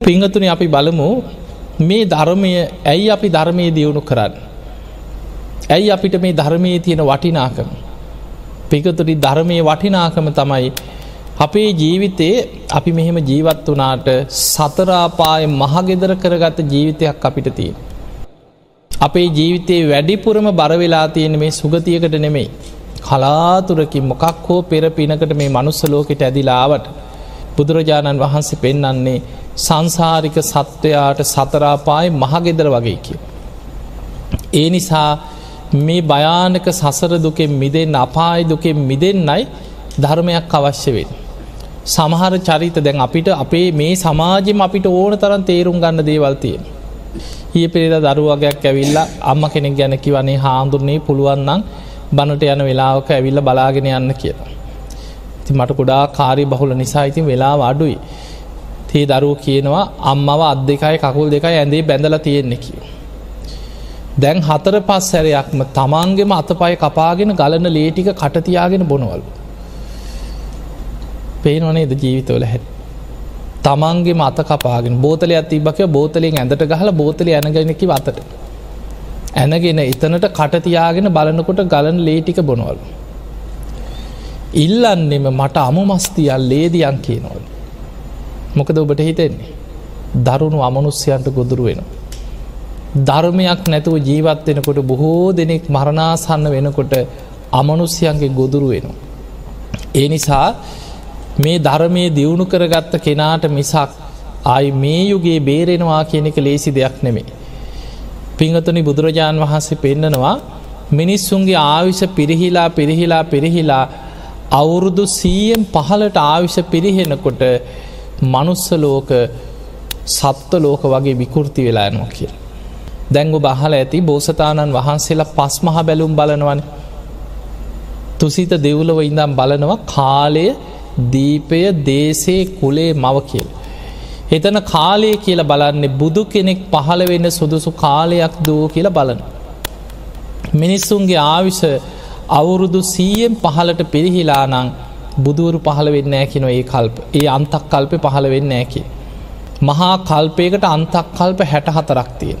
පිංහතුන අපි බලමු මේ ධර්මය ඇයි අපි ධර්මය දියුණු කරන්න. ඇයි අපිට මේ ධර්මයේ තියෙන වටිනාකම. පිකතුරි ධර්මය වටිනාකම තමයි අපේ ජීවිතයේ අපි මෙහෙම ජීවත් වනාට සතරාපාය මහගෙදර කරගත්ත ජීවිතයක් අපිට තිය. අපේ ජීවිතයේ වැඩිපුරම බරවෙලා තියෙන මේ සුගතියකට නෙමෙයි. කලාතුරකින් මොකක් හෝ පෙර පිනකට මේ මනුස්සලෝකට ඇදිලාවට බුදුරජාණන් වහන්සේ පෙන්නන්නේ සංසාරික සත්වයාට සතරාපාය මහගෙදර වගේ කිය. ඒ නිසා මේ භයානක සසර දුකෙන් මිදෙන් අපාය දුකෙන් මිදෙන්නයි ධර්මයක් අවශ්‍ය වෙන්. සමහර චරිත දැන් අපිට අපේ මේ සමාජෙම අපිට ඕන තරන් තේරුම් ගන්න දේවල්තියෙන්. හිය පෙරේද දරුවගයක් ඇවිල්ලා අම්ම කෙනෙක් ගැන කිවනේ හාමුදුරනේ පුළුවන්නම් බනට යන වෙලාවක ඇවිල්ල බලාගෙන යන්න කියලා. ති මට කුඩා කාරි බහුල නිසා ඉතින් වෙලා අඩුයි. තේ දරුව කියනවා අම්මව අත් දෙකයි කකුල් දෙකයි ඇඳේ බැඳල තියෙන්නේ කිය. දැන් හතර පස් සැරයක්ම තමන්ගෙම අතපය කපාගෙන ගලන ලේටික කටතියාගෙන බොනවලු. පේනවනේද ජීවිතවල හැ. තමන්ගේ මත කපාගෙන බෝතල ඇතිබක බෝතලෙන් ඇඳට ගහල බෝතල ඇනගෙනකි අතට. ඇනගෙන එතනට කටතියාගෙන බලනකොට ගලන ලේටික බොනවලු. ඉල්ලන්නෙම මට අමු මස්තියල් ලේදියන් කියනවල. මොකද ඔබට හිතෙන්නේ. දරුණු අමනුස්්‍යයන්ට ගොදුරු වෙන. ධර්මයක් නැතුව ජීවත් වෙනකොට බොහෝ දෙනෙක් මරණාසන්න වෙනකොට අමනුස්්‍යයන්ගේ ගොදුරු වෙන. ඒ නිසා මේ ධර්මය දියුණු කරගත්ත කෙනාට මිසක් අයි මේ යුගේ බේරෙනවා කියන එක ලේසි දෙයක් නෙමේ. පිංහතුනි බුදුරජාණන් වහන්සේ පෙන්නනවා මිනිස්සුන්ගේ ආවිෂ පිරිහිලා පිරිහිලා පිරිහිලා අවුරුදු සීයෙන් පහලට ආවිෂ පිරිහෙනකොට මනුස්සලෝක සත්ව ලෝක වගේ විකෘති වෙලා යනවා කිය. දැංගු බහල ඇති බෝසතාණන් වහන්සේලා පස් මහ බැලුම් බලනවන. තුසිත දෙව්ලව ඉඳම් බලනවා කාලය දීපය දේශේ කුලේ මව කියල. එතන කාලය කියල බලන්නේ බුදු කෙනෙක් පහළ වෙන්න සුදුසු කාලයක් දූ කියල බලන. මිනිස්සුන්ගේ ආවිෂ අවුරුදු සීයෙන් පහලට පිරිහිලා නං බුදුවරු පහළ වෙන්න ඇකි නො ඒ කල්ප ඒ අන්තක් කල්පය පහළ වෙන්න ඇකි. මහා කල්පයකට අන්තක් කල්ප හැට හතරක් තියෙන.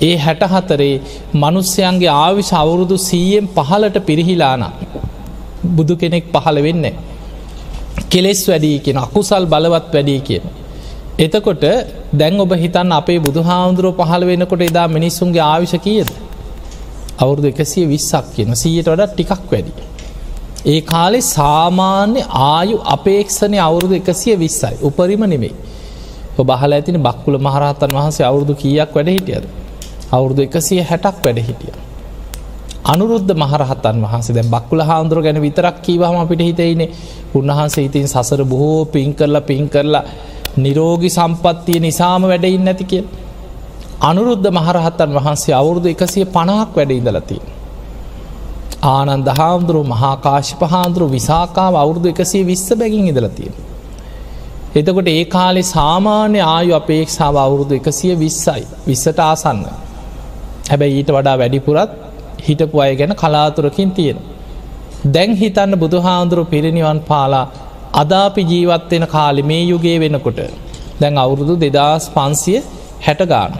ඒ හැට හතරේ මනුස්්‍යයන්ගේ ආවිශ අවුරුදු සීයෙන් පහලට පිරිහිලාන බුදු කෙනෙක් පහළ වෙන්නේ. කෙලෙස් වැඩී කියෙන අකුසල් බලවත් වැඩී කියන. එතකොට දැන් ඔබ හිතන් අපේ බුදු හාමුදුරුව පහළ වෙනකොට එදා මිනිස්සුන්ගේ ආවිශ කියද. අවුරුදු එකසිය විස්සක් කියන සීයට වඩ ටිකක් වැඩි. ඒ කාලෙ සාමාන්‍ය ආයු අපේක්ෂණය අවුරුදු එකසිය විස්සයි උපරිම නෙමෙයි. බහල ඇතින බක්කුල මහරහතන් වහන්සේ අවුරුදු කීයක් වැඩ හිටියද. අවුරුදු එකසිය හැටක් වැඩ හිටිය. අනුරුද්ධ මහරහතන් වහන්සේ දැ බක්කුල හාන්දුර ගැන විතරක් කීවහම අපිට හිතයිනේ උන්වහන්සේ ඉතින් සසර බොහෝ පින් කරලා පින් කරලා නිරෝගි සම්පත්තිය නිසාම වැඩඉන්න නැති කිය. අනුරුද්ධ මහරහත්තන් වහන්සේ අවුරුදු එකසිය පණහක් වැඩ ඉඳලතිය. ආනන්ද හාමුදුරුව මහාකාශි පහාන්දුරු විසාකාව අවුරුදු එකසේ විස්ස බැගින් ඉදලතිය. එතකොට ඒ කාලෙ සාමාන්‍ය ආයු අපේක්ෂාව අවුරුදු එකසිය විස්සයි විස්සට ආසන්න. හැබැයි ඊට වඩා වැඩිපුරත් හිටපු අය ගැන කලාතුරකින් තියෙන. දැන් හිතන්න බුදුහාන්දුරු පිරිනිවන් පාලා අදාපි ජීවත්වෙන කාලි මේ යුගේ වෙනකොට දැන් අවුරුදු දෙදස් පන්සිය හැට ගාන.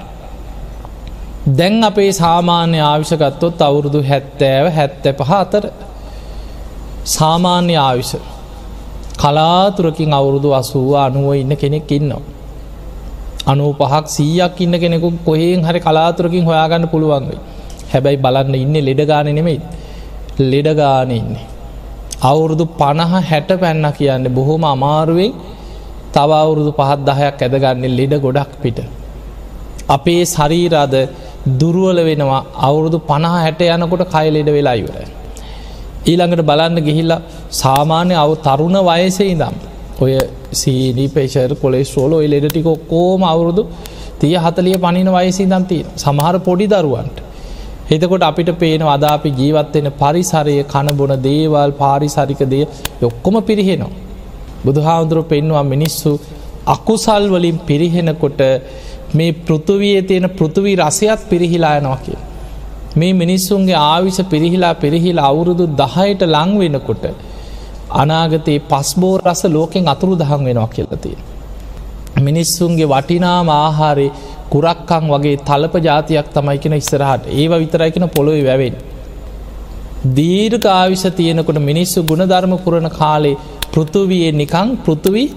දැන් අපේ සාමාන්‍ය ආවිෂගත්තොත් අවුරුදු හැත්තෑව හැත්ත පහ අතර සාමාන්‍ය ආවිෂ කලාතුරකින් අවුරුදු අසුව අනුව ඉන්න කෙනෙක් ඉන්නවා. අනු පහක් සීයක් ඉන්න කෙනෙකු කොහෙන් හරි කලාතුරකින් හොයාගන්න පුළුවන්ගයි. හැබැයි බලන්න ඉන්න ලෙඩගාන නෙමෙයි ලෙඩගාන ඉන්නේ. අවුරුදු පණහ හැට පැන්න කියන්න බොහොම අමාරුවෙන් තව අවුරුදු පහත් දහයක් ඇදගන්නේ ලෙඩ ගොඩක් පිට. අපේ ශරීරාද දුරුවල වෙනවා අවුරුදු පණහ හැට යනකොට කයිලෙඩ වෙලා ඉවර. ඊළඟට බලන්න ගිහිල්ල සාමාන්‍ය අව තරුණ වයසේ ඉදම් ඔය සීනි පේෂර් කොලෙස් රෝල ඔයි ලෙඩටික ඔක්කෝම අවුරුදු තිය හතලිය පනින වයසි දම්තිය සමහර පොඩි දරුවන්ට. එතකොට අපිට පේන අදාපි ජීවත්වෙන පරිසරය කණබොන දේවල් පාරිසරික දේ යොක්කොම පිරිහෙනවා. බුදුහාමුදුරුව පෙන්වා මිනිස්සු අකුසල් වලින් පිරිහෙනකොට මේ පෘතුවයේ තියෙන පෘතුවී රසයත් පිරිහිලා යනවා කිය. මේ මිනිස්සුන්ගේ ආවිෂ පිරිහිලා පිරිහිලා අවුරුදු දහයට ලං වෙනකොට අනාගතයේ පස්බෝ රස ලෝකෙන් අතුරු දහන් වෙනවා කියලතිය. මිනිස්සුන්ගේ වටිනාම ආහාරය කුරක්කං වගේ තලප ජාතියක් තමයි කෙන ඉස්සරහට ඒව විතරයිකෙන පොළොයි වැවෙන්. දීර්ඝ ආවිශ තියෙනකොට මිනිස්සු ගුණධර්ම පුරණ කාලේ පෘතුවයේ නිකං පෘතුවී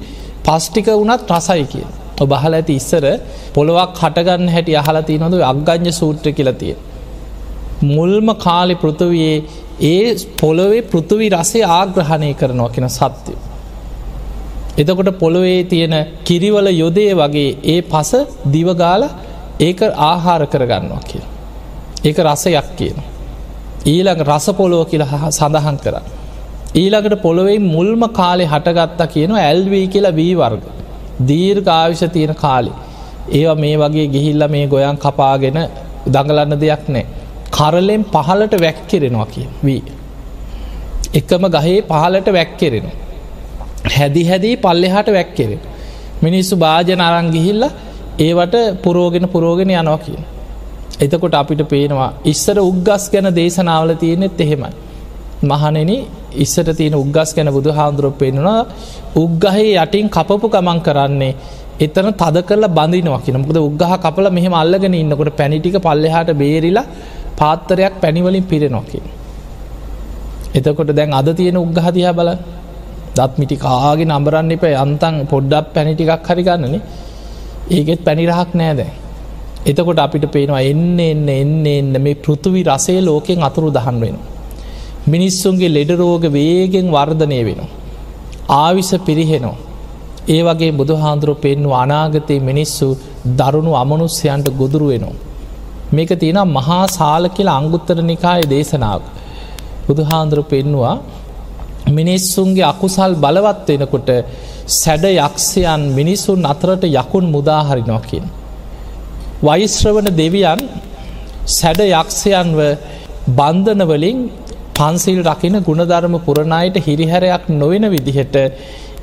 පස්්ටික වනත් රසයි කිය. ඔබහල ඇති ඉස්සර පොළොවක් හටගන්න හැටි අහලති නොද අග්ගං්‍ය සූට්‍ර කියලතිය. මුල්ම කාලෙ පෘතුවයේ ඒ පොළොවේ පෘතුවි රසේ ආග්‍රහණය කරනවා කෙන සත්‍යය. එතකොට පොළොවේ තියෙන කිරිවල යොදය වගේ ඒ පස දිවගාල ඒක ආහාර කරගන්නවා කිය. ඒක රසයක් කියන. ඊළඟ රස පොලෝ කියල සඳහන් කර. ඊළඟට පොළොවෙයි මුල්ම කාලෙ හටගත්තා කියන ඇල්වී කියලා වී වර්ග. දීර් ආවිෂ තියෙන කාලි. ඒවා මේ වගේ ගිහිල්ල මේ ගොයන් කපාගෙන දඟලන්න දෙයක් නෑ. කරලෙන් පහලට වැැක්කෙරෙනවා කිය වී. එකම ගහේ පහලට වැැක්කෙරෙන. හැදි හැදී පල්ලෙහාට වැැක්කෙරෙන. මිනිස්සු භාජන අරං ගිහිල්ල ඒවට පුරෝගෙන පුරෝගෙන යනවා කියන. එතකොට අපිට පේනවා ඉස්සර උග්ගස් ගැන දේශනාවල තියෙනෙත් එහෙමයි. මහනෙන ඉස්සට තියෙන උග්ගස් ගැන බුදු හාන්දුරුව පෙන්නවා උග්ගහේ යටින් කපපු ගමන් කරන්නේ එතන තද කරල බඳනවා කියෙනමුකද උගහ කපල මෙහම අල්ලගෙන ඉන්නකොට පැණිටික පල්ලෙහාට බේරිලා පාත්තරයක් පැණිවලින් පිරෙනොකි. එතකොට දැන් අද තියෙන උග්ගහතියා බල දත්මිටි කාගේ නම්බරන්න එප. අන්තන් පොඩ්ඩක් පැණිටිකක් හරිගන්නන ඒගෙත් පැණිරහක් නෑදෑ එතකොට අපිට පේනවා එන්න එන්න එන්න එන්න මේ පෘතුවි රසේ ලෝකෙන් අතුරු දහන් වෙන. මිනිස්සුන්ගේ ලෙඩරෝග වේගෙන් වර්ධනය වෙන. ආවිස පිරිහෙනෝ. ඒ වගේ බුදු හාන්දුරුව පෙන්නු අනාගතයේ මිනිස්සු දරුණු අමනුස්්‍යයන්ට ගොදුරු වෙනවා. මේක තියෙන මහා සාල කියලා අංගුත්තර නිකාය දේශනාව. බුදු හාන්දුරු පෙන්නවා මිනිස්සුන්ගේ අකුසල් බලවත් වෙනකොට සැඩ යක්ෂයන් මිනිසුන් අතරට යකුන් මුදාහරිනවා කියන. වෛශ්‍රවන දෙවියන් සැඩ යක්ෂයන්ව බන්ධනවලින් පන්සිල් රකින ගුණධර්ම පුරණයට හිරිහැරයක් නොවෙන විදිහට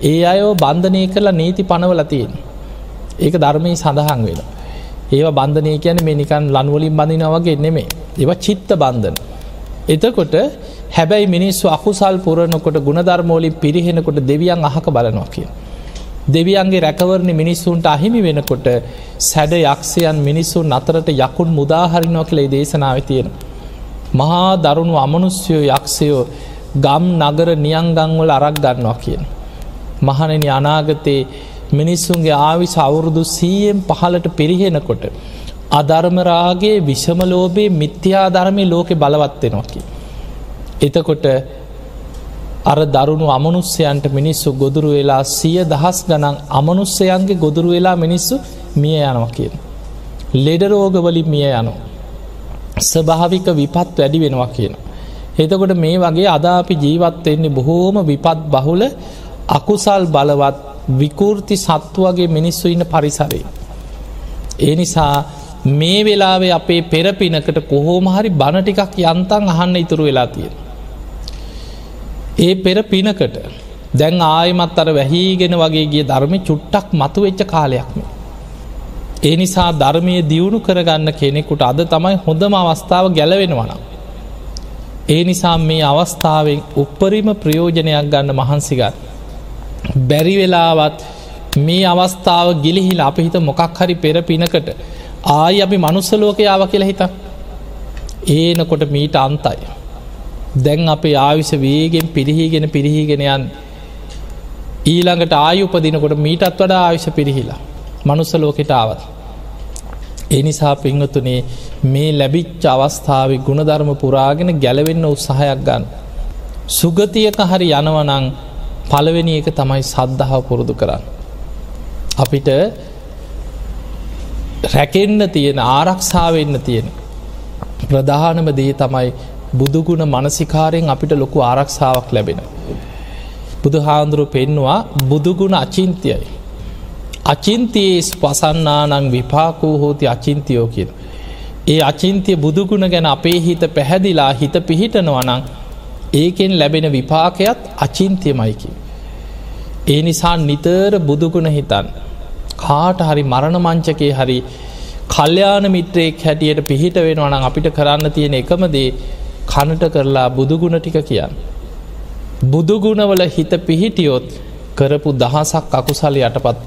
ඒ අයෝ බන්ධනය කරලා නීති පනවලතියෙන්. ඒක ධර්මය සඳහන් වෙන. ඒවා බන්ධනය කියන මේ නිකන් ලන්වලින් බඳිනවගේ නෙමේ. ඒව චිත්ත බන්ධන. එතකොට හැබැයි මිනිස්සු අකුසල් පුරණකොට ගුණධර්මෝලින් පිරිහෙනකොට දෙවියන් අහක බලනවා කිය. දෙවියන්ගේ රැකවරණ මිනිස්සුන්ට අහිමි වෙනකොට සැඩ යක්ෂයන් මිනිස්සුන් අතරට යකුන් මුදාහරිනෝ කළේ දේශනාව තියෙන. මහා දරුණු අමනුස්්‍යයෝ යක්ෂයෝ ගම් නගර නියංගංවල අරක් ගන්නවා කියන. මහනනි අනාගතයේ මිනිස්සුන්ගේ ආවිස අවුරුදු සීයෙන් පහලට පිරිහෙනකොට. අධර්මරාගේ විෂමලෝබේ මිත්‍යාධර්මය ලෝකෙ බලවත්වෙනොකි. එතකොට අර දරුණු අමනුස්්‍යයන්ට මිනිස්සු ගොදුරු වෙලා සිය දහස් ගනන් අමනුස්්‍යයන්ගේ ගොදුරු වෙලා මිනිස්සු මිය යනවා කියන. ලෙඩරෝගවලින් මිය යනු. ස්භාවික විපත් වැඩි වෙනවා කියන. එතකොට මේ වගේ අදාපි ජීවත්වෙන්නේ බොහෝම විපත් බහුල අකුසල් බලවත් විකෘති සත්තු වගේ මිනිස්සු ඉන්න පරිසරේ. ඒ නිසා මේ වෙලාවේ අපේ පෙරපිනකට කොහෝම හරි බණ ටිකක් යන්තන් අහන්න ඉතුරු වෙලා තියෙන. ඒ පෙර පිනකට දැන් ආයමත් අර වැහීගෙන වගේ ගිය ධර්මය චුට්ටක් මතු වෙච්ච කාලයක්ම. ඒ නිසා ධර්මය දියුණු කරගන්න කෙනෙකුට අද තමයි හොඳම අවස්ථාව ගැලවෙනවන. ඒ නිසා මේ අවස්ථාවෙන් උපරිම ප්‍රයෝජනයක් ගන්න මහන්සිගත්. බැරි වෙලාවත් මේ අවස්ථාව ගිලිහිල අප හිත මොකක් හරි පෙර පිනකට ආයි අපි මනුස්සලෝකයාව කියලා හිත ඒනකොට මීට අන්තයි. දැන් අපේ ආවිස වේගෙන් පිරිහිගෙන පිරිහිගෙන යන් ඊළඟට ආයුපදිනකොට මීටත් වඩා ආවිශ පිරිහිලා මනුස්ස ලෝකෙට ආවත්. එනිසා පිංහතුනේ මේ ලැබිච්ච අවස්ථාව ගුණධර්ම පුරාගෙන ගැලවෙන්න උත්සාහයක් ගන්න. සුගතියක හරි යනවනං පළවෙනි එක තමයි සද්ධාව පුරුදු කරන්න. අපිට රැකෙන්න්න තියෙන ආරක්ෂාවන්න තියෙන ප්‍රධානම දේ තමයි බුදුගුණ මනසිකාරයෙන් අපිට ලොකු ආරක්ෂාවක් ලැබෙන. බුදු හාන්දුරු පෙන්නවා බුදුගුණ අචින්තියයි. අචින්තියේ පසන්නානං විපාකූ හෝති අචින්තියෝ කියල. ඒ අචින්තිය බුදුගුණ ගැන අපේ හිත පැහැදිලා හිත පිහිටනවනං ඒකෙන් ලැබෙන විපාකයත් අචින්තියමයිකි. ඒ නිසා නිතර බුදුගුණ හිතන් කාට හරි මරණ මංචකේ හරි කල්්‍යයාන මිත්‍රයෙක් හැටියට පිහිට වෙනවනම් අපිට කරන්න තියෙන එකමදේ කනට කරලා බුදුගුණ ටික කියන්න. බුදුගුණවල හිත පිහිටියොත් කරපු දහසක් අකුසල යටපත්වෙන.